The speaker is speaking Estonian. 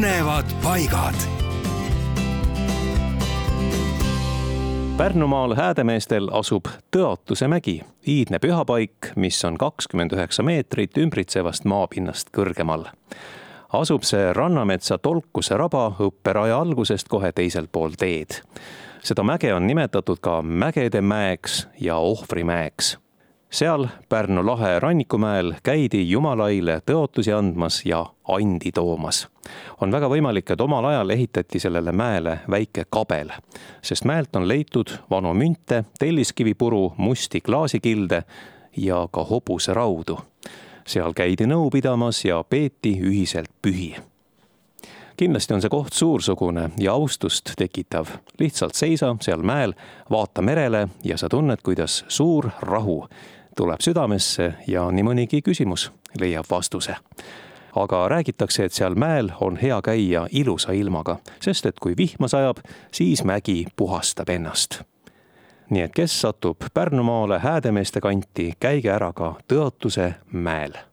põnevad paigad. Pärnumaal Häädemeestel asub Tõotuse mägi, iidne pühapaik, mis on kakskümmend üheksa meetrit ümbritsevast maapinnast kõrgemal. asub see Rannametsa Tolkuse raba õpperaja algusest kohe teisel pool teed. seda mäge on nimetatud ka Mägede mäeks ja Ohvrimäeks seal Pärnu lahe rannikumäel käidi Jumalaile tõotusi andmas ja andi toomas. on väga võimalik, et omal ajal ehitati sellele mäele väike kabel, sest mäelt on leitud vanu münte, telliskivipuru, musti klaasikilde ja ka hobuseraudu. seal käidi nõu pidamas ja peeti ühiselt pühi kindlasti on see koht suursugune ja austust tekitav. lihtsalt seisa seal mäel, vaata merele ja sa tunned, kuidas suur rahu tuleb südamesse ja nii mõnigi küsimus leiab vastuse. aga räägitakse, et seal mäel on hea käia ilusa ilmaga, sest et kui vihma sajab, siis mägi puhastab ennast. nii et kes satub Pärnumaale Häädemeeste kanti, käige ära ka Tõotuse mäel